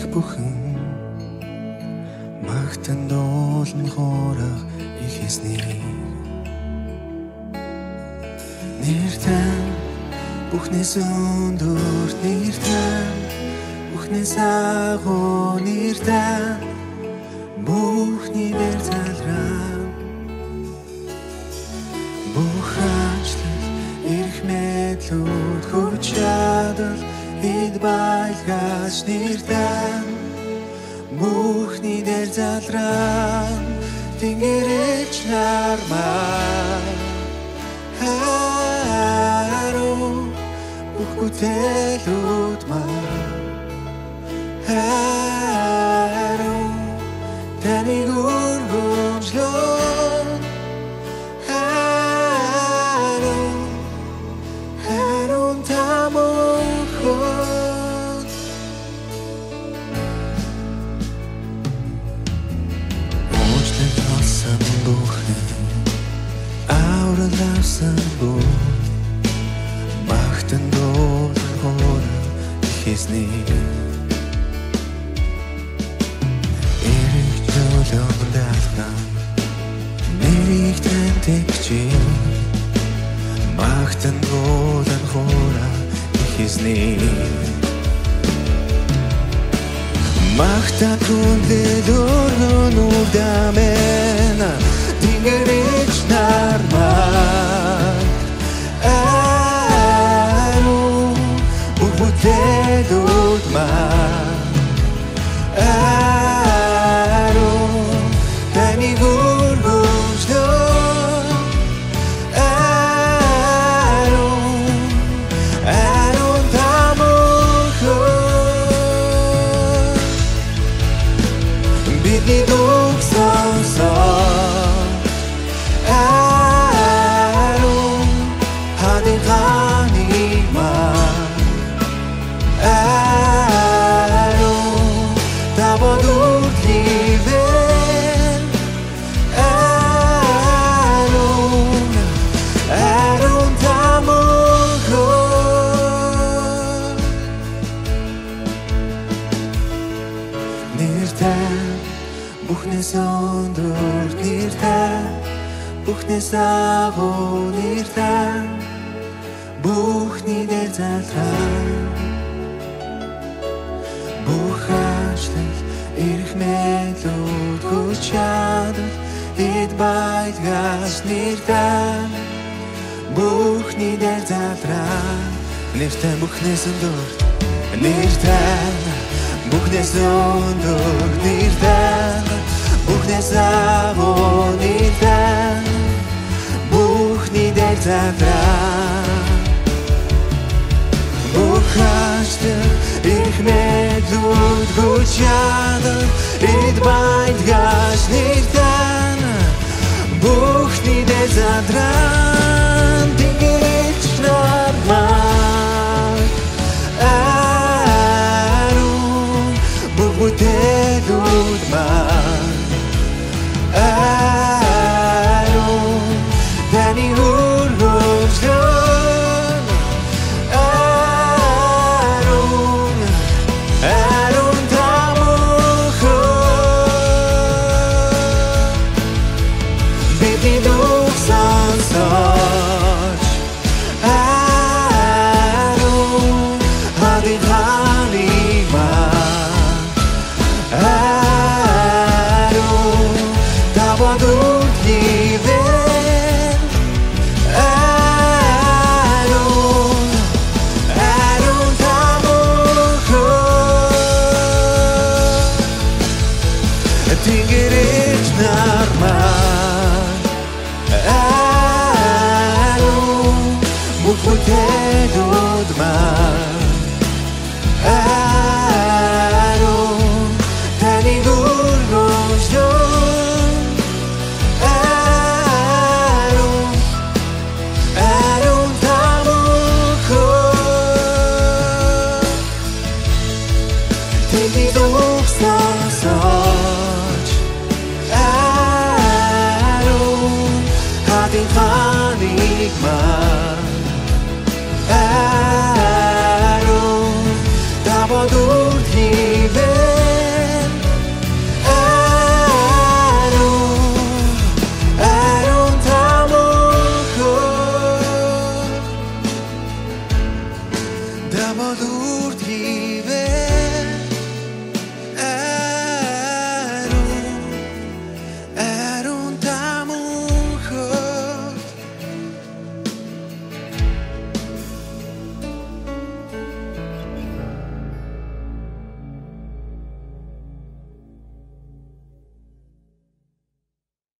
мэдхийх бүхэн магтан дуулан хоороо ихэснийг нэртэн бүхнээс өндөр нэртэн бүхнээс агуу нэртэн бүхний дээр залраа бүх ажлал эрх мэдлүүд хүч чадал эд байлгаж нэртэн бүхний дээр залраа тэнгэрэж нармаа харуу бүх бүтээлүүд маа харуу таныг үргэлжлэн Аурласан бүх Магтан дуулан хоор Ихэсний Эрэг жолом даалган Нэрийг тэнтэгчи Магтан дуулан хоор Ихэсний Махта күндэл өргөн үрдамэн Тэнгэрэж que. Бүхнээс агуу нэртэн бүхний дээр залраа бүх ажлал эрх мэдлүүд хүч чадал эд байлгаж нэртэн. Бүхний дээр залраа нэртэн бүхнээс өндөр нэртэн. Бүхнээс өндөр нэртэн. Бүхнээс агуу нэртэн бүхний дээр залраа бүх ажлал их мэдлүүд хүч чадал эд байлгаж нэртэн бүхний дээр залраа da bodurdive